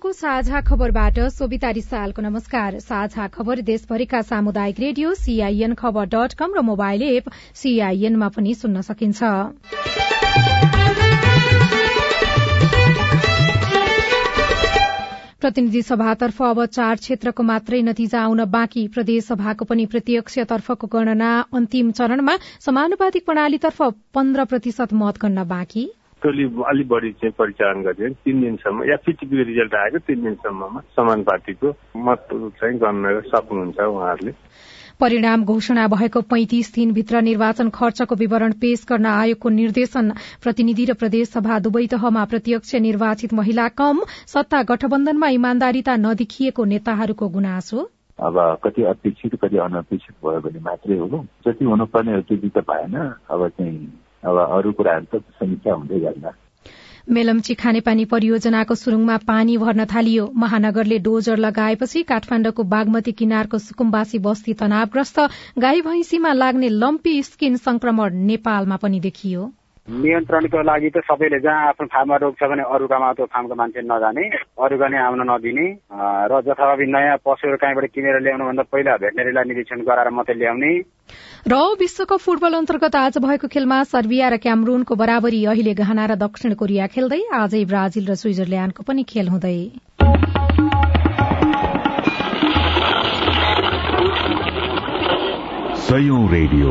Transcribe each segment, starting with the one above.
सीआईएनको साझा खबरबाट सोभिता रिसालको नमस्कार। साझा खबर देशभरिका सामुदायिक radio CIN Khabar dot com र मोबाइल एप सीआईएनमा पनि सुन्न सकिन्छ। प्रतिनिधि सभातर्फ अब चार क्षेत्रको मात्रै नतिजा आउन बाँकी। प्रदेशसभाको पनि प्रत्यक्षतर्फको गणना अन्तिम चरणमा समानुपातिक प्रणालीतर्फ पन्ध्र प्रतिशत मत गन्न बाँकी। टोली अलिक बढी चाहिँ परिचालन गरियो तिन दिनसम्म या फिटिपीको रिजल्ट आएको तिन दिनसम्ममा समान पार्टीको मत चाहिँ गर्न सक्नुहुन्छ उहाँहरूले। परिणाम घोषणा भएको पैंतिस दिनभित्र निर्वाचन खर्चको विवरण पेश गर्न आयोगको निर्देशन। प्रतिनिधि र प्रदेशसभा दुवै तहमा प्रत्यक्ष निर्वाचित महिला कम सत्ता गठबन्धनमा इमान्दारिता नदेखिएको नेताहरूको गुनासो। अब कति अपेक्षित कति अनपेक्षित भयो भने मात्रै हो जति हुनुपर्ने त्यति त भएन। अब चाहिँ अब अरू कुराहरू त समीक्षा हुँदै जान्छ। मेलम्ची खानेपानी परियोजनाको सुरुङमा पानी भर्न थालियो। महानगरले डोजर लगाएपछि काठमाण्डुको बागमती किनारको सुकुम्बासी बस्ती तनावग्रस्त गाई भैंसीमा लाग्ने लम्पी स्किन संक्रमण नेपालमा पनि देखियो। नियन्त्रणको लागि त सबैले जहाँ आफ्नो फार्ममा रोग छ भने अरू गाउँमा त्यो फार्मको मान्छे नजाने अरू गाउने आउन नदिने र जथाभावी नयाँ पशुहरू कहीँबाट किनेर ल्याउनु भन्दा पहिला भेटनेरीलाई निरीक्षण गराएर मात्रै ल्याउने। र विश्वकप फुटबल अन्तर्गत आज भएको खेलमा सर्बिया र क्यामरूनको बराबरी अहिले गहना र दक्षिण कोरिया खेल्दै आजै ब्राजिल र स्विजरल्याण्डको पनि खेल हुँदै। रेडियो।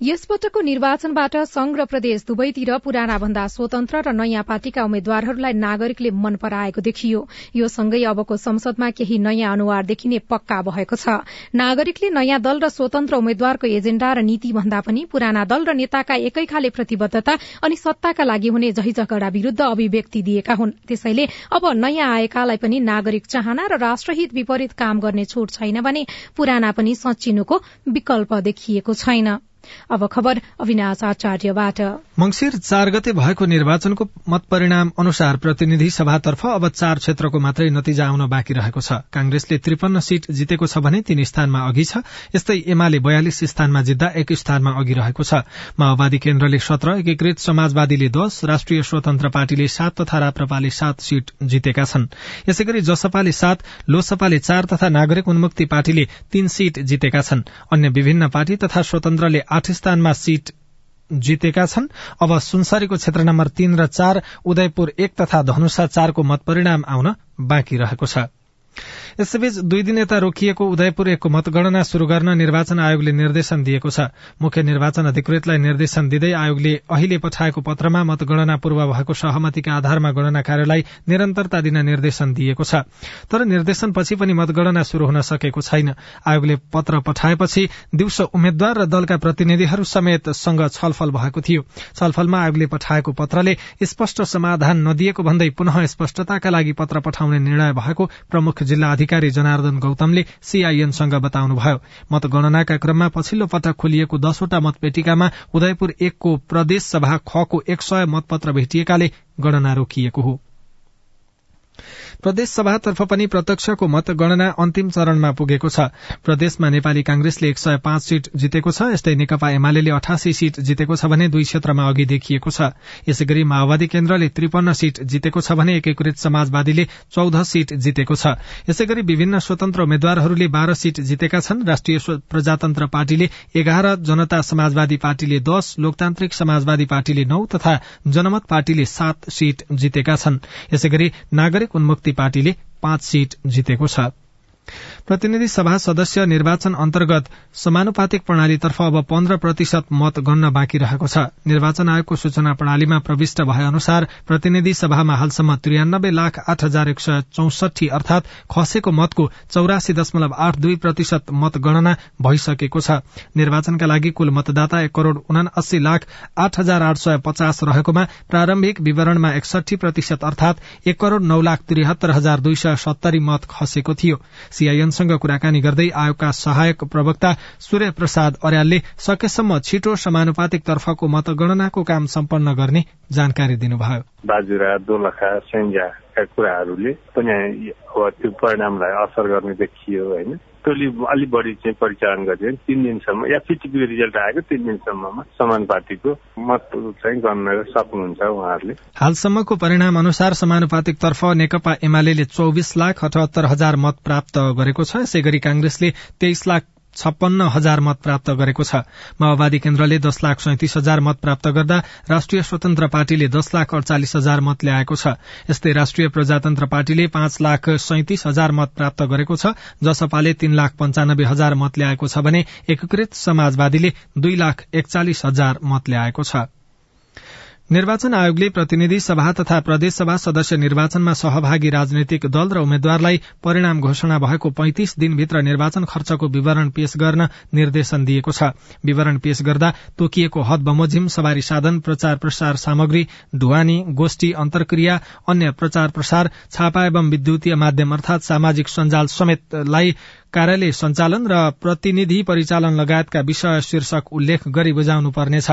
यसपटकको निर्वाचनबाट संघ र प्रदेश दुवैतिर पुराना भन्दा स्वतन्त्र र नयाँ पार्टीका उम्मेद्वारहरूलाई नागरिकले मन पराएको देखियो। यो सँगै अबको संसदमा केही नयाँ अनुहार देखिने पक्का भएको छ। नागरिकले नयाँ दल र स्वतन्त्र उम्मेद्वारको एजेण्डा र नीति भन्दा पनि पुराना दल र नेताका एकै खाले प्रतिबद्धता अनि सत्ताका लागि हुने झैझगडा विरूद्ध अभिव्यक्ति दिएका हुन्। त्यसैले अब नयाँ आएकालाई पनि नागरिक चाहना र राष्ट्रहित विपरीत काम गर्ने छूट छैन भने पुराना पनि सचिनुको विकल्प देखिएको छैन। अब खबर अविनाश आचार्यबाट। मंगिर चार गते भएको निर्वाचनको मत परिणाम अनुसार प्रतिनिधि सभातर्फ अब चार क्षेत्रको मात्रै नतिजा आउन बाँकी रहेको छ। कांग्रेसले त्रिपन्न सीट जितेको छ भने तीन स्थानमा अघि छ। यस्तै एमाले बयालिस स्थानमा जित्दा एक स्थानमा अघि रहेको छ। माओवादी केन्द्रले सत्र एकीकृत समाजवादीले दश राष्ट्रिय स्वतन्त्र पार्टीले सात तथा राप्रपाले सात सीट जितेका छन्। यसै गरी जसपाले सात लोसपाले चार तथा नागरिक उन्मुक्ति पार्टीले तीन सीट जितेका छन्। अन्य विभिन्न पार्टी तथा स्वतन्त्रले आठ स्थानमा सीट जितेका छन्। अब सुनसरीको क्षेत्र नम्बर तीन र चार उदयपुर एक तथा धनुषा चारको मत परिणाम आउन बाँकी रहेको छ। यसैबीच दुई दिन यता रोकिएको उदयपुर एकको मतगणना शुरू गर्न निर्वाचन आयोगले निर्देशन दिएको छ। मुख्य निर्वाचन अधिकृतलाई निर्देशन दिँदै आयोगले अहिले पठाएको पत्रमा मतगणना पूर्व भएको सहमतिका आधारमा गणना कार्यलाई निरन्तरता दिन निर्देशन दिएको छ। तर निर्देशनपछि पनि मतगणना शुरू हुन सकेको छैन। आयोगले पत्र पठाएपछि दिउँसो उम्मेद्वार र दलका प्रतिनिधिहरू समेत सँग छलफल भएको थियो। छलफलमा आयोगले पठाएको पत्रले स्पष्ट समाधान नदिएको भन्दै पुनः स्पष्टताका लागि पत्र पठाउने निर्णय भएको प्रमुख जिल्ला अधिकारी जनार्दन गौतमले सीआईएनसँग बताउनुभयो। मतगणनाका क्रममा पछिल्लो पटक खोलिएको दसवटा मतपेटिकामा उदयपुर एकको प्रदेश सभा खको एक सय मतपत्र भेटिएकाले गणना रोकिएको हो। प्रदेश सभातर्फ पनि प्रत्यक्षको मतगणना अन्तिम चरणमा पुगेको छ। प्रदेशमा नेपाली कांग्रेसले एक सय पाँच सीट जितेको छ यस्तै नेकपा एमाले अठासी सीट जितेको छ भने दुई क्षेत्रमा अघि देखिएको छ। यसै गरी माओवादी केन्द्रले त्रिपन्न सीट जितेको छ भने एकीकृत समाजवादीले चौध सीट जितेको छ। यसै गरी विभिन्न स्वतन्त्र उम्मेद्वारहरूले बाह्र सीट जितेका छन्। राष्ट्रिय प्रजातन्त्र पार्टीले एघार जनता समाजवादी पार्टीले दश लोकतान्त्रिक समाजवादी पार्टीले नौ तथा जनमत पार्टीले सात सीट जितेका छन्। यसै गरी नागरिक उन्मुक्ति पार्टीले पाँच सीट जितेको छ। प्रतिनिधि सभा सदस्य निर्वाचन अन्तर्गत समानुपातिक प्रणालीतर्फ अब पन्ध्र प्रतिशत मत गन्न बाँकी रहेको छ। निर्वाचन आयोगको सूचना प्रणालीमा प्रविष्ट भए अनुसार प्रतिनिधि सभामा हालसम्म त्रियानब्बे लाख आठ हजार एक सय चौसठी अर्थात खसेको मतको चौरासी दशमलव आठ दुई प्रतिशत मतगणना भइसकेको छ। निर्वाचनका लागि कुल मतदाता एक करोड़ उनासी लाख आठ हजार आठ सय पचास रहेकोमा प्रारम्भिक विवरणमा एकसठी प्रतिशत अर्थात एक करोड़ नौ लाख त्रिहत्तर हजार दुई सय सत्तरी मत खसेको थियो। सीआईएनसँग कुराकानी गर्दै आयोगका सहायक प्रवक्ता सूर्य प्रसाद अर्यालले सकेसम्म छिटो समानुपातिक तर्फको मतगणनाको काम सम्पन्न गर्ने जानकारी दिनुभयो। बाजुरा दोलखा कुराहरूले पनि अब त्यो परिणामलाई असर गर्ने देखियो होइन? टोली अलिक बढी चाहिँ परिचालन गरियो तिन दिनसम्म या फिटिपी रिजल्ट आएको तिन दिनसम्ममा समानुपातिको मत चाहिँ गर्न सक्नुहुन्छ उहाँहरूले। हालसम्मको परिणाम अनुसार समानुपातिक तर्फ नेकपा एमाले चौबिस लाख अठहत्तर हजार मत प्राप्त गरेको छ। यसै गरी कांग्रेसले तेइस लाख छप्पन्न हजार मत प्राप्त गरेको छ। माओवादी केन्द्रले दश लाख सैतिस हजार मत प्राप्त गर्दा राष्ट्रिय स्वतन्त्र पार्टीले दश लाख अडचालिस हजार मत ल्याएको छ। यस्तै राष्ट्रिय प्रजातन्त्र पार्टीले पाँच लाख सैतिस हजार मत प्राप्त गरेको छ जसपाले तीन लाख पञ्चानब्बे हजार मत ल्याएको छ भने एकीकृत समाजवादीले दुई लाख एकचालिस हजार मत ल्याएको छ। निर्वाचन आयोगले प्रतिनिधि सभा तथा प्रदेशसभा सदस्य निर्वाचनमा सहभागी राजनैतिक दल र उम्मेद्वारलाई परिणाम घोषणा भएको पैंतिस दिनभित्र निर्वाचन खर्चको विवरण पेश गर्न निर्देशन दिएको छ। विवरण पेश गर्दा तोकिएको हद बमोजिम सवारी साधन प्रचार प्रसार सामग्री ढुवानी गोष्ठी अन्तर्क्रिया अन्य प्रचार प्रसार छापा एवं विद्युतीय माध्यम अर्थात सामाजिक सञ्जाल समेतलाई कार्यालय सञ्चालन र प्रतिनिधि परिचालन लगायतका विषय शीर्षक उल्लेख गरी बुझाउनु पर्नेछ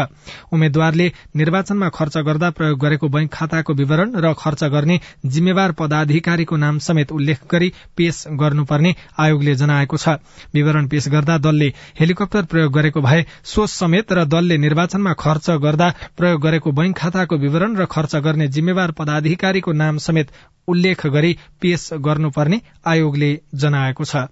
उम्मेद्वारले निर्वाचनमा खर्च गर्दा प्रयोग गरेको बैंक खाताको विवरण र खर्च गर्ने जिम्मेवार पदाधिकारीको नाम समेत उल्लेख गरी पेश गर्नुपर्ने आयोगले जनाएको छ। विवरण पेश गर्दा दलले हेलिकप्टर प्रयोग गरेको भए सो समेत र दलले निर्वाचनमा खर्च गर्दा प्रयोग गरेको बैंक खाताको विवरण र खर्च गर्ने जिम्मेवार पदाधिकारीको नाम समेत उल्लेख गरी पेश गर्नुपर्ने आयोगले जनाएको छ।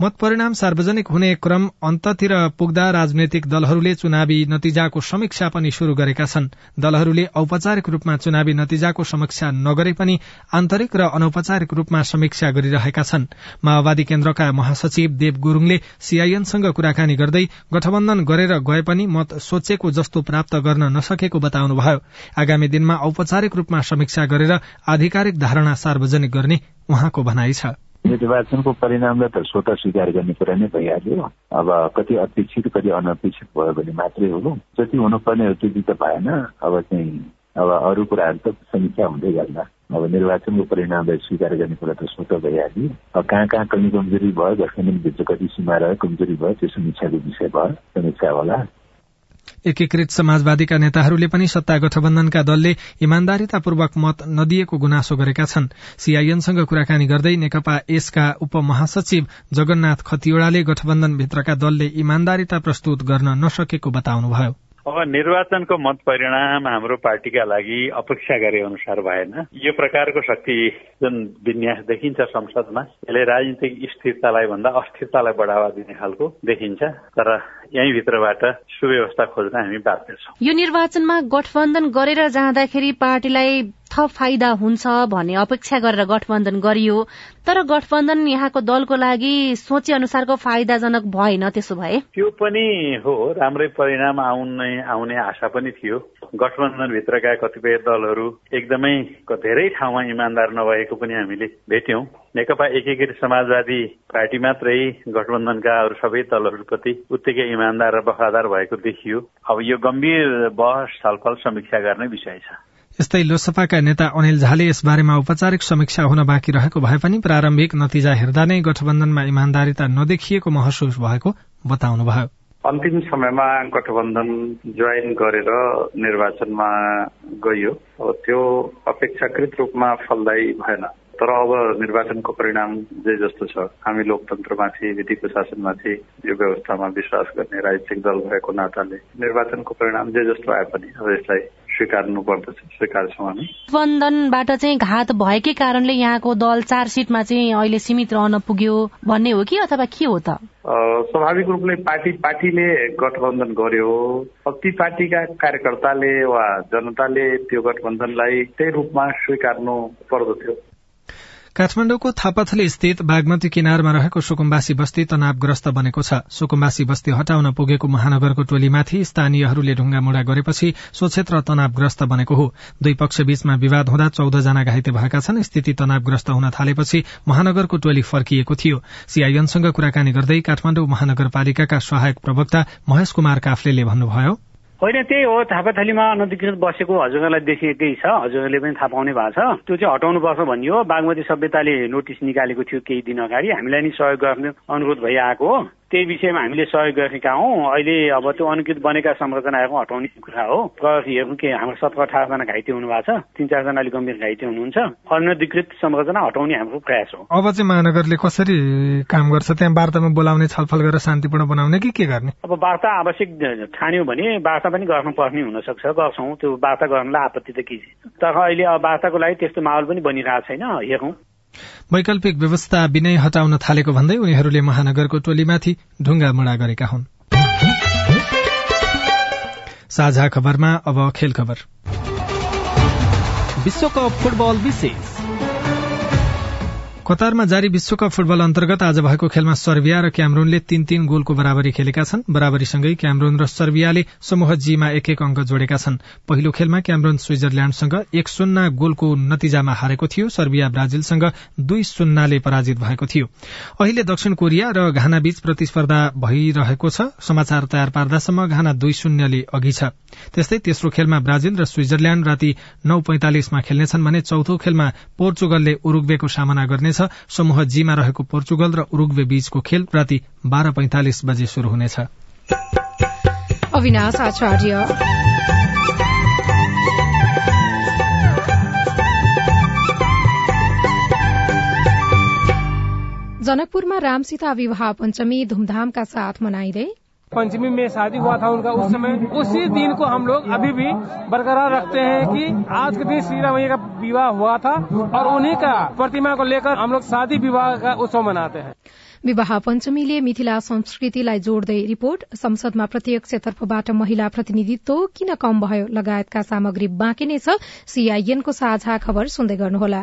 मत परिणाम सार्वजनिक हुने क्रम अन्ततिर पुग्दा राजनैतिक दलहरूले चुनावी नतिजाको समीक्षा पनि शुरू गरेका छन्। दलहरूले औपचारिक रूपमा चुनावी नतिजाको समीक्षा नगरे पनि आन्तरिक र अनौपचारिक रूपमा समीक्षा गरिरहेका छन्। माओवादी केन्द्रका महासचिव देव गुरूङले सीआईएनसँग कुराकानी गर्दै गठबन्धन गरेर गए पनि मत सोचेको जस्तो प्राप्त गर्न नसकेको बताउनुभयो। आगामी दिनमा औपचारिक रूपमा समीक्षा गरेर आधिकारिक धारणा सार्वजनिक गर्ने उहाँको भनाइ छ। निर्वाचनको परिणामलाई त स्वत स्वीकार गर्ने कुरा नै भइहाल्यो। अब कति अपेक्षित कति अनपेक्षित भयो भने मात्रै हो। जति हुनुपर्ने हो त्यति त भएन। अब चाहिँ अब अरू कुराहरू त समीक्षा हुँदै गर्ला अब निर्वाचनको परिणामलाई स्वीकार गर्ने कुरा त स्वत भइहाल्यो। अब कहाँ कहाँ कमी कमजोरी भयो गठबन्धनभित्र कति सीमा रह्यो कमजोरी भयो त्यो समीक्षाको विषय भयो। समीक्षा होला। एकीकृत समाजवादीका नेताहरूले पनि सत्ता गठबन्धनका दलले इमान्दारितापूर्वक मत नदिएको गुनासो गरेका छन्। सीआईएनसँग कुराकानी गर्दै नेकपा यसका उपमहासचिव जगन्नाथ खतिवड़ाले गठबन्धनभित्रका दलले इमान्दारिता प्रस्तुत गर्न नसकेको बताउनुभयो। अब निर्वाचनको मत परिणाम हाम्रो पार्टीका लागि अपेक्षा गरे अनुसार भएन। यो प्रकारको शक्ति जुन विन्यास देखिन्छ संसदमा यसले राजनीतिक स्थिरतालाई भन्दा अस्थिरतालाई बढावा दिने खालको देखिन्छ। तर यहीँभित्रबाट सुव्यवस्था खोज्न हामी बाध्य छौँ। यो निर्वाचनमा गठबन्धन गरेर जाँदाखेरि पार्टीलाई थप फाइदा हुन्छ भन्ने अपेक्षा गरेर गठबन्धन गरियो तर गठबन्धन यहाँको दलको लागि सोचे अनुसारको फाइदाजनक भएन त्यसो भए? त्यो पनि हो राम्रै परिणाम आउने आउने आशा पनि थियो। गठबन्धनभित्रका कतिपय दलहरू एकदमै धेरै ठाउँमा इमान्दार नभएको पनि हामीले भेट्यौं। नेकपा एकीकृत समाजवादी पार्टी मात्रै गठबन्धनका अरू सबै दलहरूप्रति उत्तिकै इमान्दार र वफादार भएको देखियो। अब यो गम्भीर बहस छलफल समीक्षा गर्ने विषय छ। यस्तै लोकसभाका नेता अनिल झाले यसबारेमा औपचारिक समीक्षा हुन बाँकी रहेको भए पनि प्रारम्भिक नतिजा हेर्दा नै गठबन्धनमा इमान्दारिता नदेखिएको महसुस भएको बताउनुभयो। अन्तिम समयमा गठबन्धन जोइन गरेर निर्वाचनमा गइयो त्यो अपेक्षाकृत रूपमा फलदायी भएन। तर अब निर्वाचनको परिणाम जे जस्तो छ हामी लोकतन्त्रमाथि विधि प्रशासनमाथि यो व्यवस्थामा विश्वास गर्ने राजनीतिक दल भएको नाताले निर्वाचनको परिणाम जे जस्तो आए पनि अब यसलाई स्वीकार्नु पर्दछ स्वीकार्छौँ हामी गठबन्धनबाट चाहिँ घात भएकै कारणले यहाँको दल चार सिटमा चाहिँ अहिले सीमित रहन पुग्यो भन्ने हो कि अथवा के हो त? स्वाभाविक रूपले पार्टी पार्टीले गठबन्धन गर्यो। ती पार्टीका कार्यकर्ताले वा जनताले त्यो गठबन्धनलाई त्यही रूपमा स्वीकार्नु पर्दथ्यो। काठमाडौँको थापाथली स्थित बागमती किनारमा रहेको सुकुम्बासी बस्ती तनावग्रस्त बनेको छ। सुकुम्बासी बस्ती हटाउन पुगेको महानगरको टोलीमाथि स्थानीयहरूले ढुङ्गामुढा गरेपछि सो क्षेत्र तनावग्रस्त बनेको हो। दुई पक्ष बीचमा विवाद हुँदा चौध जना घाइते भएका छन्। स्थिति तनावग्रस्त हुन थालेपछि महानगरको टोली फर्किएको थियो। सीआईएनसँग कुराकानी गर्दै काठमाडौँ महानगरपालिकाका सहायक प्रवक्ता महेश कुमार काफ्लेले भन्नुभयो होइन त्यही हो थापाथलीमा अनधिकृत बसेको हजुरलाई देखिएकै छ हजुरले पनि थाहा पाउने भएको छ। त्यो चाहिँ हटाउनुपर्छ भनियो। बागमती सभ्यताले नोटिस निकालेको थियो केही दिन अगाडि। हामीलाई नि सहयोग गर्ने अनुरोध भइआएको हो। त्यही विषयमा हामीले सहयोग गरेका हौँ? अहिले अब त्यो अनुकृत बनेका संरचनाहरू हटाउने कुरा हो। प्रहरीहरू के हाम्रो सत्र अठारजना घाइते हुनु भएको छ तिन चारजना अलिक गम्भीर घाइते हुनुहुन्छ। अनधिकृत संरचना हटाउने हाम्रो प्रयास हो। अब चाहिँ महानगरले कसरी काम गर्छ? त्यहाँ वार्तामा बोलाउने छलफल गरेर शान्तिपूर्ण बनाउने कि के गर्ने? अब वार्ता आवश्यक ठान्यो भने वार्ता पनि गर्नुपर्ने हुनसक्छ गर्छौँ। त्यो वार्ता गर्नलाई आपत्ति त के छ? तर अहिले अब वार्ताको लागि त्यस्तो माहौल पनि बनिरहेको छैन हेरौँ। वैकल्पिक व्यवस्था विनय हटाउन थालेको भन्दै उनीहरूले महानगरको टोलीमाथि ढुङ्गा मुडा गरेका हुन्। विश्वकप फुटबल विशेष। कतारमा जारी विश्वकप फुटबल अन्तर्गत आज भएको खेलमा सर्बिया र क्यामरूनले तीन तीन गोलको बराबरी खेलेका छन्। बराबरीसँगै क्यामरून र सर्बियाले समूह जीमा एक एक अंक जोडेका छन्। पहिलो खेलमा क्यामरून स्विजरल्याण्डसँग एक शून्य गोलको नतिजामा हारेको थियो। सर्बिया ब्राजिलसँग दुई शून्यले पराजित भएको थियो। अहिले दक्षिण कोरिया र घाना बीच प्रतिस्पर्धा भइरहेको छ। समाचार तयार पार्दासम्म घाना दुई शून्यले अघि छ। त्यस्तै तेस्रो खेलमा ब्राजिल र स्विजरल्याण्ड राति नौ पैंतालिसमा खेल्नेछन् भने चौथो खेलमा पोर्चुगलले उरुग्वेको सामना गर्नेछ। समूह जीमा रहेको पोर्चुगल र उरुग्वे बीचको खेल राति बाह्र पैंतालिस बजे शुरू हुनेछ। जनकपुरमा रामसीता विवाह पञ्चमी धूमधाम का साथ मनाइँदै पंचमी में शादी हुआ था उनका उस समय। उसी दिन को हम लोग अभी भी बरकरार रखते हैं कि आज के दिन श्री रामैया का विवाह हुआ था और उन्हीं का प्रतिमा को लेकर हम लोग शादी विवाह का उत्सव मनाते हैं। विवाह पञ्चमीले मिथिला संस्कृतिलाई जोड्दै रिपोर्ट। संसदमा प्रत्यक्ष तर्फबाट महिला प्रतिनिधित्व किन कम भयो? लगायतका सामग्री बाँकी नै छ। सीआईएनको साझा खबर सुन्दै गर्नुहोला।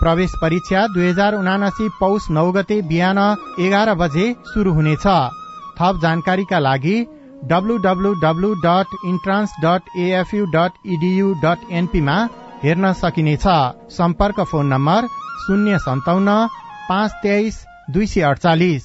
प्रवेश परीक्षा दुई हजार उनासी पौष नौ गते बिहान एघार बजे शुरू हुनेछ। थप जानकारीका लागि W W W dot entrance dot A F U dot edu dot एनपीमा हेर्न सकिनेछ। सम्पर्क फोन नम्बर शून्य सन्ताउन्न पाँच तेइस दुई सय अडचालिस।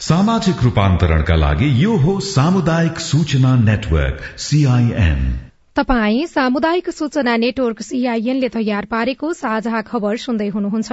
सामाजिक रूपान्तरणका लागि यो हो सामुदायिक सूचना नेटवर्क सीआईएन तपाई सामुदायिक सूचना नेटवर्क सीआईएनले तयार पारेको साझा खबर सुन्दै हुनुहुन्छ।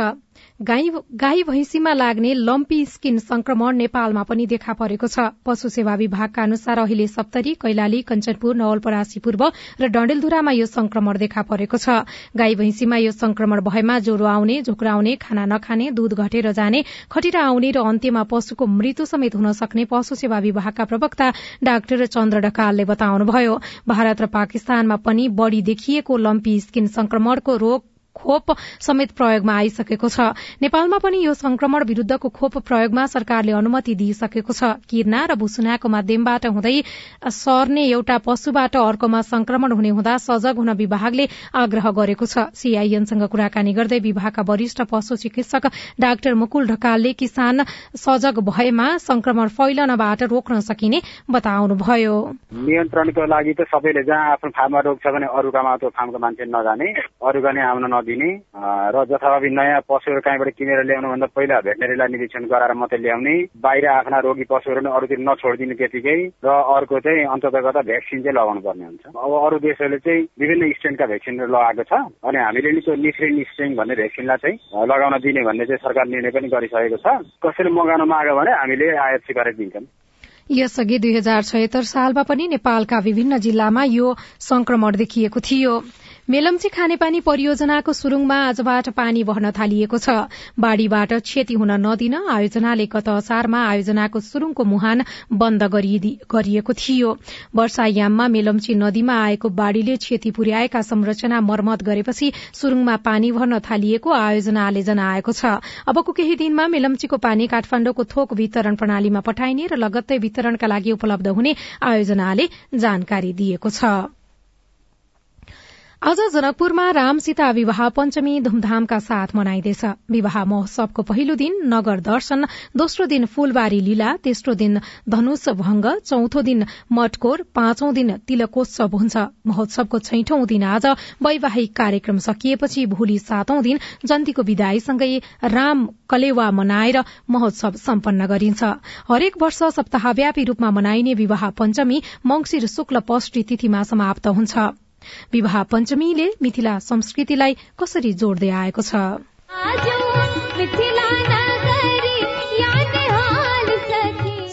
गाई भैंसीमा लाग्ने लम्पी स्किन संक्रमण नेपालमा पनि देखा परेको छ। पशु सेवा विभागका अनुसार अहिले सप्तरी कैलाली कञ्चनपुर नवलपरासी पूर्व र डण्डेलधुरामा यो संक्रमण देखा परेको छ। गाई भैंसीमा यो संक्रमण भएमा ज्वरो आउने झुक्राउने खाना नखाने दूध घटेर जाने खटिरा आउने र अन्त्यमा पशुको मृत्यु समेत हुन सक्ने पशु सेवा विभागका प्रवक्ता डाक्टर चन्द्र ढकालले बताउनुभयो। भारत र पाकिस्तानमा पनि बढ़ी देखिएको लम्पी स्किन संक्रमणको रोग खोप समेत प्रयोगमा आइसकेको छ। नेपालमा पनि यो संक्रमण विरूद्धको खोप प्रयोगमा सरकारले अनुमति दिइसकेको छ। किर्ना र भुसुनाको माध्यमबाट हुँदै सर्ने एउटा पशुबाट अर्कोमा संक्रमण हुने हुँदा सजग हुन विभागले आग्रह गरेको छ। सीआईएनसँग कुराकानी गर्दै विभागका वरिष्ठ पशु चिकित्सक डाक्टर मुकुल ढकालले किसान सजग भएमा संक्रमण फैलनबाट रोक्न सकिने बताउनुभयो। नियन्त्रणको लागि त सबैले जहाँ आफ्नो फार्ममा रोग छ भने अरूकामा त्यो फार्मको मान्छे नजाने। अरूका नै आउन नदिने र जथाभावी नयाँ पशुहरू कहीँबाट किनेर ल्याउनुभन्दा पहिला भेटनेरीलाई निरीक्षण गराएर मात्रै ल्याउने बाहिर आफ्ना रोगी पशुहरू अरूतिर नछोडिदिने त्यतिकै र अर्को चाहिँ अन्तर्गत भ्याक्सिन चाहिँ लगाउनु पर्ने हुन्छ। अब अरू देशहरूले चाहिँ विभिन्न स्ट्रेनका भ्याक्सिनहरू लगाएको छ अनि हामीले नि त्यो निफ्रिन स्ट्रेन भन्ने भ्याक्सिनलाई चाहिँ लगाउन दिने भन्ने चाहिँ सरकार निर्णय पनि गरिसकेको छ। कसैले मगाउन माग्यो भने हामीले आयात सिकाएर दिन्छौँ। यसअघि दुई हजार छयत्तर सालमा पनि नेपालका विभिन्न जिल्लामा यो संक्रमण देखिएको थियो। मेलम्ची खानेपानी परियोजनाको सुरुङमा आजबाट पानी बढ्न थालिएको छ। बाढ़ीबाट क्षति हुन नदिन आयोजनाले गत असारमा आयोजनाको सुरुङको मुहान बन्द गरिएको थियो। वर्षायाममा मेलम्ची नदीमा आएको बाढ़ीले क्षति पुर्याएका संरचना मर्मत गरेपछि सुरुङमा पानी भर्न थालिएको आयोजनाले जनाएको छ। अबको केही दिनमा मेलम्चीको पानी काठमाण्डुको थोक वितरण प्रणालीमा पठाइने र लगत्तै वितरणका लागि उपलब्ध हुने आयोजनाले जानकारी दिएको छ। आज जनकपुरमा राम सीता विवाह पञ्चमी धूमधामका साथ मनाइँदैछ। विवाह महोत्सवको पहिलो दिन नगर दर्शन दोस्रो दिन फूलबारी लीला तेस्रो दिन धनुष भंग चौथो दिन मटकोर पाँचौं दिन तिलकोत्सव हुन्छ। महोत्सवको छैठौं दिन आज वैवाहिक कार्यक्रम सकिएपछि भोलि सातौं दिन जन्तीको विदाईसँगै राम कलेवा मनाएर महोत्सव सम्पन्न गरिन्छ। हरेक वर्ष सप्ताहव्यापी रूपमा मनाइने विवाह पञ्चमी मंगिर शुक्ल पष्टी तिथिमा समाप्त हुन्छ। विवाह पञ्चमीले मिथिला संस्कृतिलाई कसरी जोड्दै आएको छ?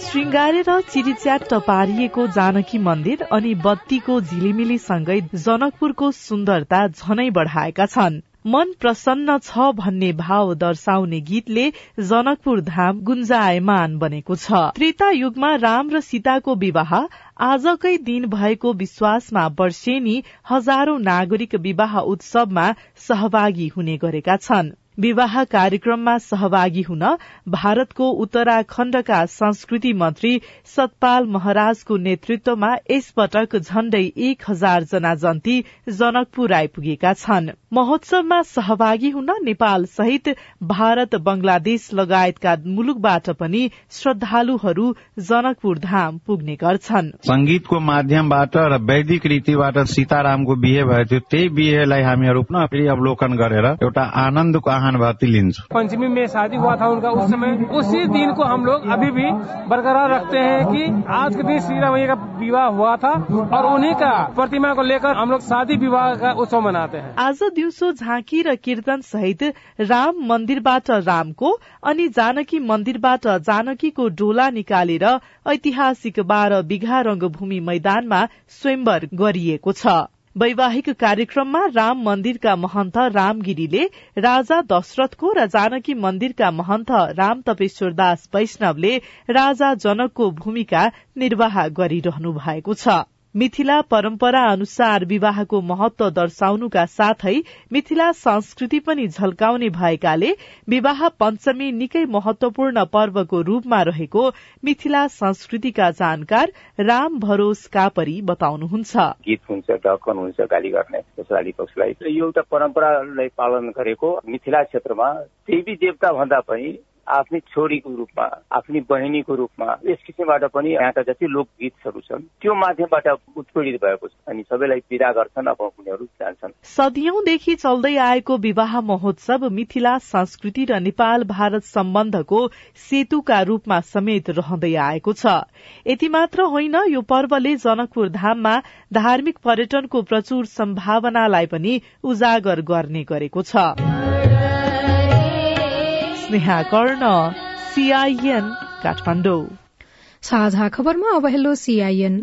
श्रृङ्गारेर चिरिच्याट्ट पारिएको जानकी मन्दिर अनि बत्तीको झिलिमिलीसँगै जनकपुरको सुन्दरता झनै बढ़ाएका छन्। मन प्रसन्न छ भन्ने भाव दर्शाउने गीतले जनकपुर धाम गुन्जायमान बनेको छ। त्रेता युगमा राम र सीताको विवाह आजकै दिन भएको विश्वासमा वर्षेनी हजारौं नागरिक विवाह उत्सवमा सहभागी हुने गरेका छन्। विवाह कार्यक्रममा सहभागी हुन भारतको उत्तराखण्डका संस्कृति मन्त्री सतपाल महाराजको नेतृत्वमा यसपटक झण्डै एक हजार जना जन्ती जनकपुर आइपुगेका छन्। महोत्सवमा सहभागी हुन नेपाल सहित भारत बंगलादेश लगायतका मुलुकबाट पनि श्रद्धालुहरू जनकपुर धाम पुग्ने गर्छन्। संगीतको माध्यमबाट र वैदिक रीतिबाट सीतारामको बिहे भएको थियो त्यही बिहेलाई हामीहरू फेरि अवलोकन गरेर एउटा आनन्दको सहानुभूति लिन्छु पंचमी में शादी हुआ था उनका उस समय। उसी दिन को हम लोग अभी भी बरकरार रखते हैं कि आज के दिन श्री राम का विवाह हुआ था और उन्हीं का प्रतिमा को लेकर हम लोग शादी विवाह का उत्सव मनाते हैं। आज दिउँसो झाँकी र कीर्तन सहित राम मन्दिरबाट रामको अनि जानकी मन्दिरबाट जानकीको डोला निकालेर ऐतिहासिक बाह्र बिघा रंगभूमि मैदानमा स्वयंवर गरिएको छ। वैवाहिक कार्यक्रममा राम मन्दिरका महन्त रामगिरीले राजा दशरथको र जानकी मन्दिरका महन्त राम तपेश्वर दास वैष्णवले राजा जनकको भूमिका निर्वाह गरिरहनु भएको छ। मिथिला परम्परा अनुसार विवाहको महत्व दर्शाउनुका साथै मिथिला संस्कृति पनि झल्काउने भएकाले विवाह पञ्चमी निकै महत्वपूर्ण पर्वको रूपमा रहेको मिथिला संस्कृतिका जानकार राम भरोस कापरी बताउनुहुन्छ। गीत हुन्छ हुन्छ गाली गर्ने एउटा परम्परालाई पालन गरेको मिथिला क्षेत्रमा भन्दा पनि आफ्नै छोरीको रूपमा आफ्नै बहिनीको रूपमा यस किसिमबाट पनि यहाँका जति लोकगीतहरू छन् त्यो माध्यमबाट उत्पीडित भएको छ अनि सबैलाई पीड़ा गर्छन् अब उनीहरू जान्छन्। सदियौंदेखि चल्दै आएको विवाह महोत्सव मिथिला संस्कृति र नेपाल भारत सम्बन्धको सेतुका रूपमा समेत रहँदै आएको छ। यति मात्र होइन यो पर्वले जनकपुर धाममा धार्मिक पर्यटनको प्रचुर सम्भावनालाई पनि उजागर गर्ने गरेको छ। स्नेहा कर्ण सीआईएन काठमाडौँ। साझा खबरमा अब हेलो सीआईएन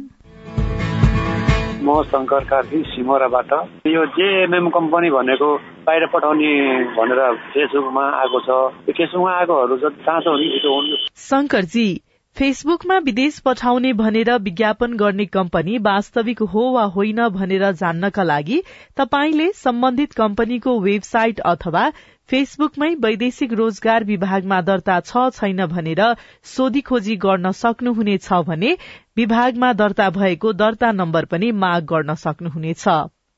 म शङ्कर कार्की सिमोराबाट। यो जेएमएम कम्पनी भनेको बाहिर पठाउने भनेर फेसबुकमा आएको छ। त्यो फेसबुकमा आएकोहरू चाँचो हुने छिटो हुनु। शङ्करजी फेसबुकमा विदेश पठाउने भनेर विज्ञापन गर्ने कम्पनी वास्तविक हो वा होइन भनेर जान्नका लागि तपाईँले सम्बन्धित कम्पनीको वेबसाइट अथवा फेसबुकमै वैदेशिक रोजगार विभागमा दर्ता छ छैन भनेर सोधी खोजी गर्न सक्नुहुनेछ भने विभागमा दर्ता भएको दर्ता नम्बर पनि माग गर्न सक्नुहुनेछ।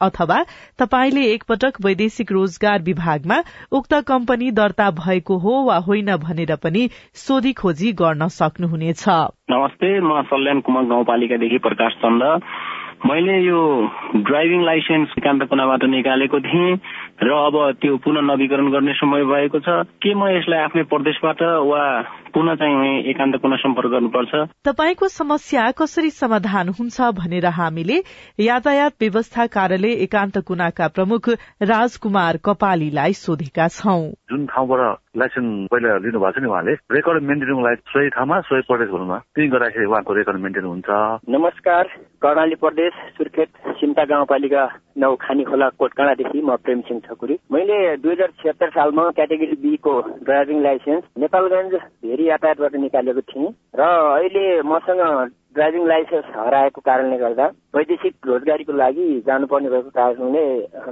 अथवा तपाईँले एकपटक वैदेशिक रोजगार विभागमा उक्त कम्पनी दर्ता भएको हो वा होइन भनेर पनि सोधी खोजी गर्न सक्नुहुनेछ। नमस्ते म सल्यान कुमार गाउँपालिकादेखि प्रकाश चन्द। मैले यो ड्राइभिङ लाइसेन्स एकान्त कुनाबाट निकालेको थिएँ र अब त्यो पुनः नवीकरण गर्ने समय भएको छ। के म यसलाई आफ्नै प्रदेशबाट वा पुनः चाहिँ एकान्त कुना सम्पर्क गर्नुपर्छ। तपाईँको समस्या कसरी समाधान हुन्छ भनेर हामीले यातायात व्यवस्था कार्यालय एकान्त कुनाका प्रमुख राजकुमार कपालीलाई सोधेका छौं। जुन ठाउँबाट लाइसेन्स पहिला लिनु भएको छ नि उहाँले रेकर्ड मेन्टेनिङलाई सोही ठाउँमा सोही प्रदेशहरूमा त्यही गर्दाखेरि उहाँको रेकर्ड मेन्टेन हुन्छ। नमस्कार कर्णाली प्रदेश सुर्खेत सिमता गाउँपालिका नौ खानी खोला कोटकाँडादेखि म प्रेम सिंह ठकुरी। मैले दुई हजार छिहत्तर सालमा क्याटेगोरी बी को ड्राइभिङ लाइसेन्स नेपालगञ्ज भेरी यातायातबाट निकालेको थिएँ। र अहिले मसँग ड्राइभिङ लाइसेन्स हराएको कारणले गर्दा वैदेशिक रोजगारीको लागि जानुपर्ने भएको कारणले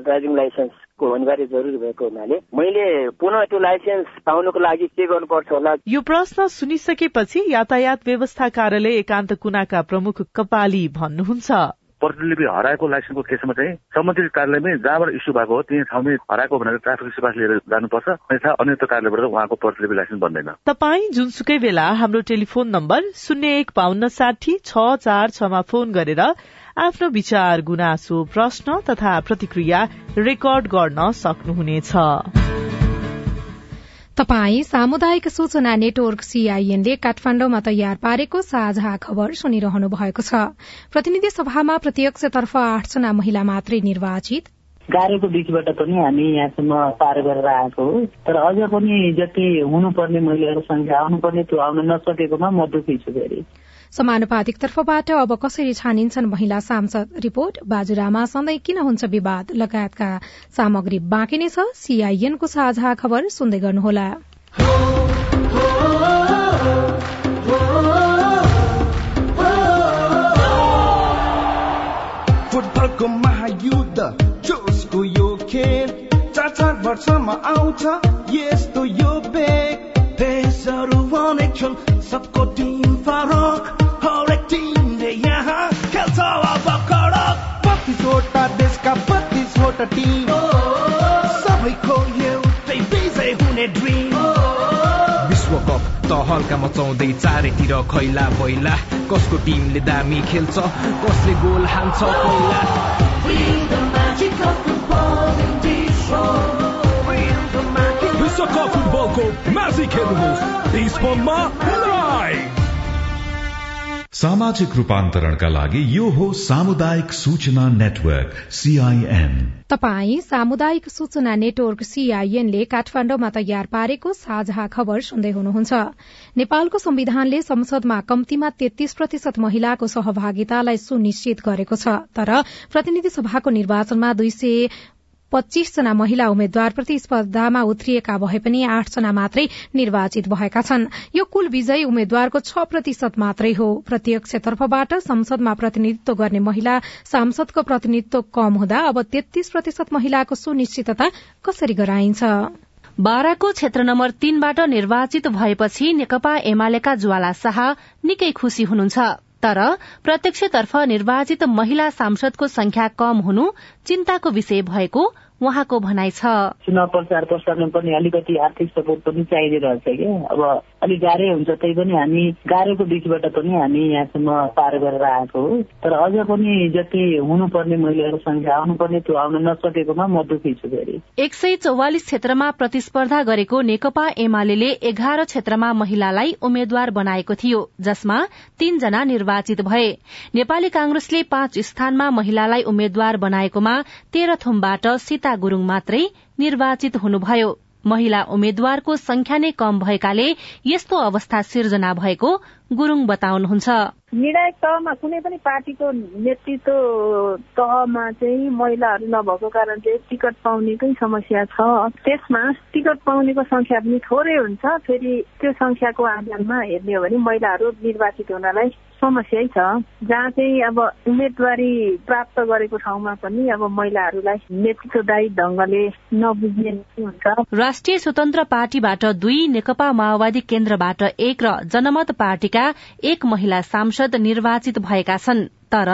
ड्राइभिङ लाइसेन्सको अनिवार्य जरुरी भएको हुनाले मैले पुनः त्यो लाइसेन्स पाउनको लागि के गर्नुपर्छ होला? यो प्रश्न सुनिसकेपछि यातायात व्यवस्था कार्यालय एकान्त कुनाका प्रमुख कपाली भन्नुहुन्छ। प्रतिलिपि हराएको लाइसेन्सको केसमा चाहिँ सम्बन्धित कार्यालयमै जहाँबाट इस्यु भएको हो त्यही ठाउँमै हराएको भनेर ट्राफिक सिपास लिएर जानुपर्छ। अन्यथा अन्य कार्यालयबाट उहाँको प्रतिलिपि लाइसेन्स बन्दैन। तपाईँ जुनसुकै बेला हाम्रो टेलिफोन नम्बर शून्य एक बान्न साठी छ चार छमा फोन गरेर आफ्नो विचार गुनासो प्रश्न तथा प्रतिक्रिया रेकर्ड गर्न सक्नुहुनेछ। तपाई सामुदायिक सूचना नेटवर्क सीआईएनले काठमाण्डुमा तयार पारेको साझा खबर सुनिरहनु भएको छ। प्रतिनिधि सभामा प्रत्यक्षतर्फ आठजना महिला मात्रै निर्वाचित। गाह्रोको बिचबाट पनि हामी यहाँसम्म पार गरेर आएको हो। तर अझ पनि जति हुनुपर्ने महिलाहरू संख्या आउनुपर्ने त्यो आउन नसकेकोमा म दुखी छु फेरि समानुपातिक तर्फबाट अब कसरी छानिन्छन् महिला सांसद? रिपोर्ट बाजुरामा सधैँ किन हुन्छ विवाद? लगायतका सामग्री बाँकी नै छ। सीआईएनको साझा खबर सुन्दै गर्नुहोला। फुटबलको महायुद्ध जोसको यो खेल चार चार वर्षमा आउँछ यस्तो यो बेग। देशहरू अनेक छन् सबको टिम फरक हरेक टिमले यहाँ खेल्छ अब कडक बत्तिसवटा देशका बत्तिसवटा टिम सबैको एउटै विजय हुने ड्रिम विश्वकप त हल्का मचाउँदै चारैतिर खैला बैला कसको टिमले दामी खेल्छ कसले गोल हान्छ पहिला विश्वकप फुटबलको म्याजिक लाइभ सामाजिक रूपान्तरणका लागि यो हो सामुदायिक सूचना नेटवर्क सीआईएन तपाई सामुदायिक सूचना नेटवर्क सीआईएनले काठमाण्डुमा तयार पारेको साझा खबर सुन्दै हुनुहुन्छ। नेपालको संविधानले संसदमा कम्तीमा तेत्तीस प्रतिशत महिलाको सहभागितालाई सुनिश्चित गरेको छ तर प्रतिनिधि सभाको निर्वाचनमा दुई सय पच्चीस जना महिला उम्मेद्वार प्रतिस्पर्धामा उत्रिएका भए पनि आठजना मात्रै निर्वाचित भएका छन्। यो कुल विजयी उम्मेद्वारको छ प्रतिशत मात्रै हो। प्रत्यक्ष तर्फबाट संसदमा प्रतिनिधित्व गर्ने महिला सांसदको प्रतिनिधित्व कम हुँदा अब तेत्तीस प्रतिशत महिलाको सुनिश्चितता कसरी गराइन्छ? बाराको क्षेत्र नम्बर तीनबाट निर्वाचित भएपछि नेकपा एमालेका ज्वाला शाह निकै खुशी हुनुहुन्छ। तर प्रत्यक्षतर्फ निर्वाचित महिला सांसदको संख्या कम हुनु चिन्ताको विषय भएको उहाँको भनाइ छ। चुनाव प्रचार प्रसारमा पनि अलिकति आर्थिक सपोर्ट पनि चाहिँदै रहेछ क्या अब अलिक गाह्रै हुन्छ त्यही पनि हामी गाह्रोको बिचबाट पनि हामी यहाँसम्म पार गरेर आएको हो। तर अझ पनि जति हुनुपर्ने महिलाहरू संख्या आउनुपर्ने त्यो आउन नसकेकोमा म दुखी छु फेरि। एक सय चौवालिस क्षेत्रमा प्रतिस्पर्धा गरेको नेकपा एमाले एघार क्षेत्रमा महिलालाई उम्मेद्वार बनाएको थियो जसमा तीनजना निर्वाचित भए। नेपाली कांग्रेसले पाँच स्थानमा महिलालाई उम्मेद्वार बनाएकोमा तेह्रथुमबाट सीता गुरूङ मात्रै निर्वाचित हुनुभयो। महिला उम्मेद्वारको संख्या नै कम भएकाले यस्तो अवस्था सिर्जना भएको गुरूङ बताउनुहुन्छ। निर्णायक तहमा कुनै पनि पार्टीको नेतृत्व तहमा चाहिँ महिलाहरू नभएको कारणले टिकट पाउनेकै समस्या छ। त्यसमा टिकट पाउनेको संख्या पनि थोरै हुन्छ। फेरि त्यो संख्याको आधारमा हेर्ने हो भने महिलाहरू निर्वाचित हुनलाई समस्यै छ। जहाँ चाहिँ अब उम्मेदवारी प्राप्त गरेको ठाउँमा पनि अब महिलाहरूलाई नेतृत्वदायी ढंगले नबुझ्ने हुन्छ। राष्ट्रिय स्वतन्त्र पार्टीबाट दुई नेकपा माओवादी केन्द्रबाट एक र जनमत पार्टीका एक महिला सांसद निर्वाचित भएका छन्। तर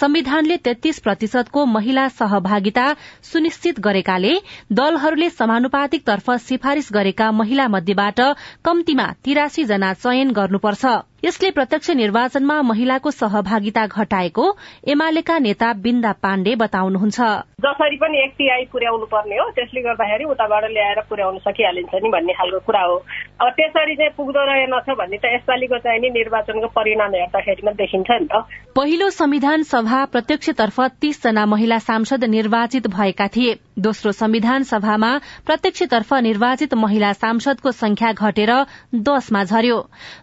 संविधानले तेत्तीस प्रतिशतको महिला सहभागिता सुनिश्चित गरेकाले दलहरूले समानुपातिक तर्फ सिफारिश गरेका महिला मध्येबाट कम्तीमा तिरासी जना चयन गर्नुपर्छ। यसले प्रत्यक्ष निर्वाचनमा महिलाको सहभागिता घटाएको एमालेका नेता बिन्दा पाण्डे बताउनुहुन्छ। जसरी पनि एक तिहाई पुर्याउनु पर्ने हो त्यसले गर्दाखेरि उताबाट ल्याएर पुर्याउन सकिहालिन्छ नि भन्ने खालको कुरा हो। अब त्यसरी चाहिँ पुग्दो रहेनछ भन्ने त यसपालिको चाहिँ नि निर्वाचनको परिणाम हेर्दाखेरिमा देखिन्छ नि त। पहिलो संविधान सभा प्रत्यक्षतर्फ तीस जना महिला सांसद निर्वाचित भएका थिए। दोस्रो संविधान सभामा प्रत्यक्षतर्फ निर्वाचित महिला सांसदको संख्या घटेर दशमा झर्यो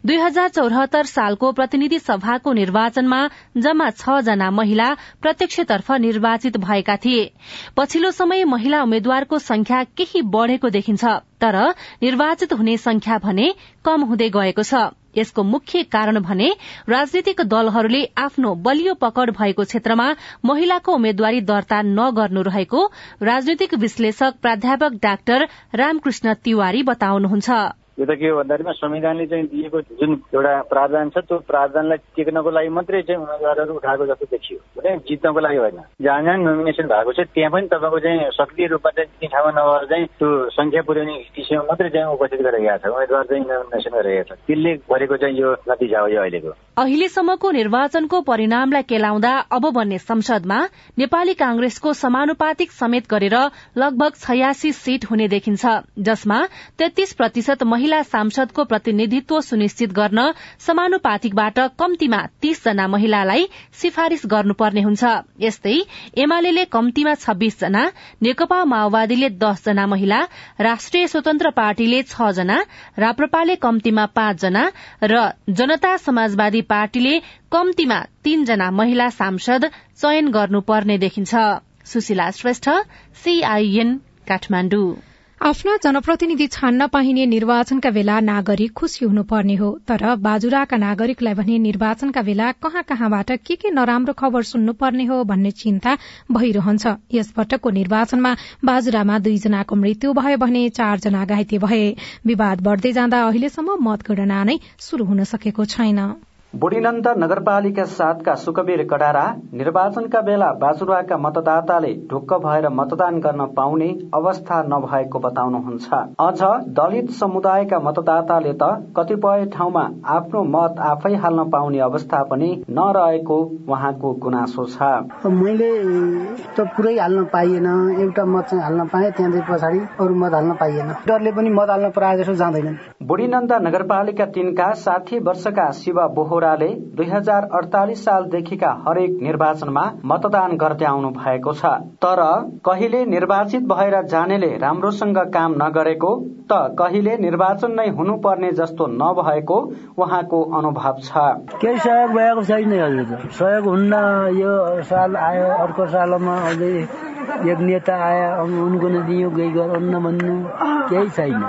दुई हजार चौरात्तर सालको प्रतिनिधि सभाको निर्वाचनमा जम्मा छ जना महिला प्रत्यक्षतर्फ निर्वाचित भएका थिए। पछिल्लो समय महिला उम्मेद्वारको संख्या केही बढ़ेको देखिन्छ तर निर्वाचित हुने संख्या भने कम हुँदै गएको छ। यसको मुख्य कारण भने राजनीतिक दलहरूले आफ्नो बलियो पकड़ भएको क्षेत्रमा महिलाको उम्मेद्वारी दर्ता नगर्नु रहेको राजनीतिक विश्लेषक प्राध्यापक डाक्टर रामकृष्ण तिवारी बताउनुहुन्छ। यो त के हो भन्दाखेरिमा संविधानले चाहिँ दिएको जुन एउटा प्रावधान छ त्यो प्रावधानलाई टेक्नको लागि मात्रै चाहिँ उम्मेद्वारहरू उठाएको जस्तो देखियो। भने जित्नको लागि होइन। जहाँ जहाँ नोमिनेसन भएको छ त्यहाँ पनि तपाईँको चाहिँ सक्रिय रूपमा चाहिँ ती ठाउँमा नभएर चाहिँ त्यो संख्या पुर्याउने विषयमा मात्रै चाहिँ उपस्थित गरिरहेको छ। उम्मेद्वार चाहिँ नोमिनेसन गरिरहेको छ। त्यसले गरेको चाहिँ यो नतिजा हो यो अहिलेको। अहिलेसम्मको निर्वाचनको परिणामलाई केलाउँदा अब बन्ने संसदमा नेपाली कांग्रेसको समानुपातिक समेत गरेर लगभग छयासी सीट हुने देखिन्छ जसमा तेत्तीस प्रतिशत महिला सांसदको प्रतिनिधित्व सुनिश्चित गर्न समानुपातिकबाट कम्तीमा तीस जना महिलालाई सिफारिश गर्नुपर्ने हुन्छ। यस्तै एमाले कम्तीमा छब्बीस जना नेकपा माओवादीले दस जना महिला राष्ट्रिय स्वतन्त्र पार्टीले छ जना राप्रपाले कम्तीमा पाँच जना र जनता समाजवादी पार्टीले कम्तीमा तीनजना महिला सांसद चयन गर्नुपर्ने देखिन्छ। सुशीला श्रेष्ठ सीआईएन काठमाडौँ। आफ्ना जनप्रतिनिधि छान्न पाइने निर्वाचनका बेला नागरिक खुशी हुनुपर्ने हो। तर बाजुराका नागरिकलाई भने निर्वाचनका बेला कहाँ कहाँबाट के के नराम्रो खबर सुन्नुपर्ने हो भन्ने चिन्ता भइरहन्छ। यस पटकको निर्वाचनमा बाजुरामा दुईजनाको मृत्यु भयो भने चारजना घाइते भए। विवाद बढ़दै जाँदा अहिलेसम्म मतगणना नै शुरू हुन सकेको छैन। बुढीनन्द नगरपालिका सातका सुकबीर कडारा निर्वाचनका बेला बाजुराका मतदाताले ढुक्क भएर मतदान गर्न पाउने अवस्था नभएको बताउनुहुन्छ। अझ दलित समुदायका मतदाताले त कतिपय ठाउँमा आफ्नो मत आफै हाल्न पाउने अवस्था पनि नरहेको उहाँको गुनासो छ। मैले त पुरै हाल्न पाइएन एउटा मत चाहिँ हाल्न पाएँ त्यहाँदेखि पछाडि अरू मत हाल्न पाइएन। डरले पनि मत हाल्न प्रायः जसो जाँदैनन्। बुढीनन्द नगरपालिका तीनका साठी वर्षका शिव बोहराले दुई हजार अडतालिस सालदेखिका हरेक निर्वाचनमा मतदान गर्दै आउनु भएको छ। तर कहिले निर्वाचित भएर जानेले राम्रोसँग काम नगरेको त कहिले निर्वाचन नै हुनुपर्ने जस्तो नभएको उहाँको अनुभव छ। केही सहयोग भएको छैन सहयोग हुन्न यो साल आयो अर्को सालमा अझै एक नेता आयो अब उनको दियो गई गर्नु भन्नु। केही छैन।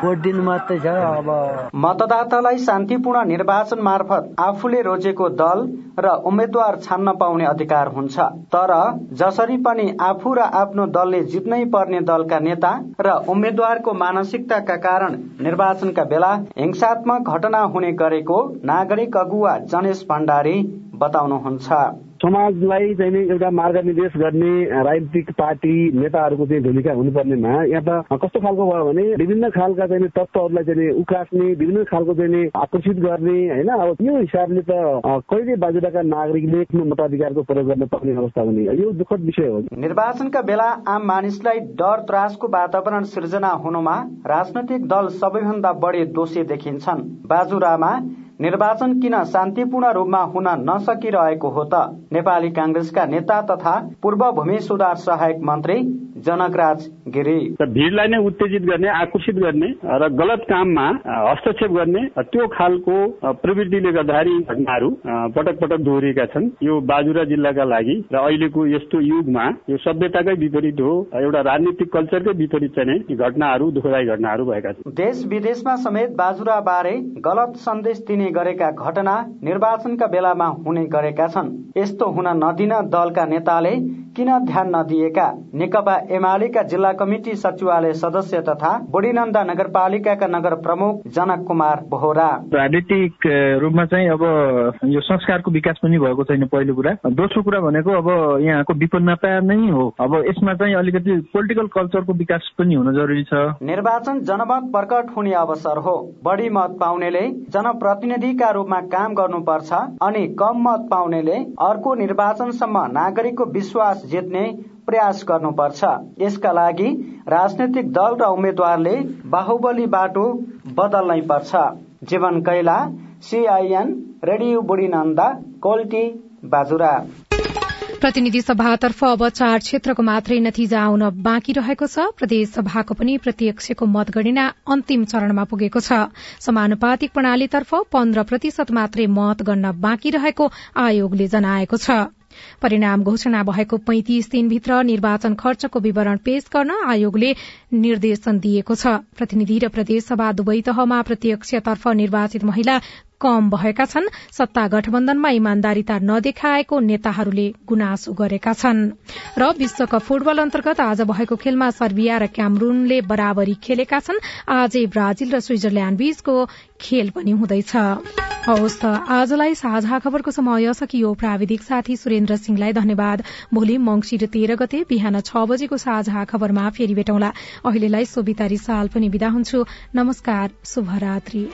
भोट दिनु मात्रै छ अब। मतदातालाई शान्तिपूर्ण निर्वाचन मार्फत आफूले रोजेको दल र उम्मेद्वार छान्न पाउने अधिकार हुन्छ। तर जसरी पनि आफू र आफ्नो दलले जित्नै पर्ने दलका नेता र उम्मेद्वारको मानसिकताका कारण निर्वाचनका बेला हिंसात्मक घटना हुने गरेको नागरिक अगुवा गणेश भण्डारी बताउनुहुन्छ। समाजलाई चाहिँ एउटा मार्गनिर्देश गर्ने राजनीतिक पार्टी नेताहरूको चाहिँ भूमिका हुनुपर्नेमा यहाँ त कस्तो खालको भयो भने विभिन्न खालका चाहिँ तत्त्वहरूलाई चाहिँ उकास्ने विभिन्न खालको चाहिँ आकर्षित गर्ने होइन? अब यो हिसाबले त कहिले बाजुराका नागरिकले आफ्नो मताधिकारको प्रयोग गर्न पर्ने अवस्था हुने यो दुःखद विषय हो। निर्वाचनका बेला आम मानिसलाई डर त्रासको वातावरण सिर्जना हुनुमा राजनैतिक दल सबैभन्दा बढी दोषी देखिन्छन्। बाजुरामा निर्वाचन किन शान्तिपूर्ण रूपमा हुन नसकिरहेको हो त? नेपाली कांग्रेसका नेता तथा पूर्व भूमि सुधार सहायक मन्त्री जनकराज गिरी। भिडलाई नै उत्तेजित गर्ने आकर्षित गर्ने र गलत काममा हस्तक्षेप गर्ने त्यो खालको प्रवृत्तिले गर्दाखेरि घटनाहरू पटक पटक दोहोरिएका छन्। यो बाजुरा जिल्लाका लागि र अहिलेको यस्तो युगमा यो सभ्यताकै विपरीत हो एउटा राजनीतिक कल्चरकै विपरीत चाहिँ घटनाहरू दुःखदायी घटनाहरू भएका छन्। देश विदेशमा समेत बाजुरा बारे गलत सन्देश दिने गरेका घटना निर्वाचनका बेलामा हुने गरेका छन्। यस्तो हुन नदिन दलका नेताले किन ध्यान नदिएका? नेकपा एमालेका जिल्ला कमिटी सचिवालय सदस्य तथा बुढीनन्दा नगरपालिकाका नगर प्रमुख जनक कुमार बोहरा। राजनीतिक रूपमा चाहिँ अब यो संस्कारको विकास पनि भएको छैन पहिलो कुरा। दोस्रो कुरा भनेको अब यहाँको विपन्नता नै हो। अब यसमा चाहिँ अलिकति पोलिटिकल कल्चरको विकास पनि हुन जरुरी छ। निर्वाचन जनमत प्रकट हुने अवसर हो। बढी मत पाउनेले जनप्रतिनिधिका रूपमा काम गर्नुपर्छ अनि कम मत पाउनेले अर्को निर्वाचनसम्म नागरिकको विश्वास जित्ने प्रयास गर्नुपर्छ। यसका लागि राजनैतिक दल र उम्मेद्वारले बाहुबली बाटो बदल्नै पर्छ। जीवन कैला सीआईएन रेडियो बुढी नन्दा कोल्टी बाजुरा। प्रतिनिधि सभातर्फ अब चार क्षेत्रको मात्रै नतिजा आउन बाँकी रहेको छ। प्रदेश सभाको पनि प्रत्यक्षको मतगणना अन्तिम चरणमा पुगेको छ। समानुपातिक प्रणालीतर्फ पन्ध्र प्रतिशत मात्रै मत गण्न बाँकी रहेको आयोगले जनाएको छ। परिणाम घोषणा भएको पैंतिस दिनभित्र निर्वाचन खर्चको विवरण पेश गर्न आयोगले निर्देशन दिएको छ। प्रतिनिधि र प्रदेशसभा दुवै तहमा प्रत्यक्षतर्फ निर्वाचित महिला कम भएका छन्। सत्ता गठबन्धनमा इमान्दारिता नदेखाएको नेताहरूले गुनासो गरेका छन्। र विश्वकप फुटबल अन्तर्गत आज भएको खेलमा सर्बिया र क्यामरूनले बराबरी खेलेका छन्। आजै ब्राजिल र स्विजरल्याण्ड बीचको खेल पनि हुँदैछ। हवस् त आजलाई साझा खबरको समय सकियो। प्राविधिक साथी सुरेन्द्र सिंहलाई धन्यवाद। भोलि मंगिर तेह्र गते बिहान छ बजेको साझा खबरमा फेरि भेटौँला। अहिलेलाई सोभिता रिसाल पनि विदा हुन्छु। नमस्कार शुभरात्री।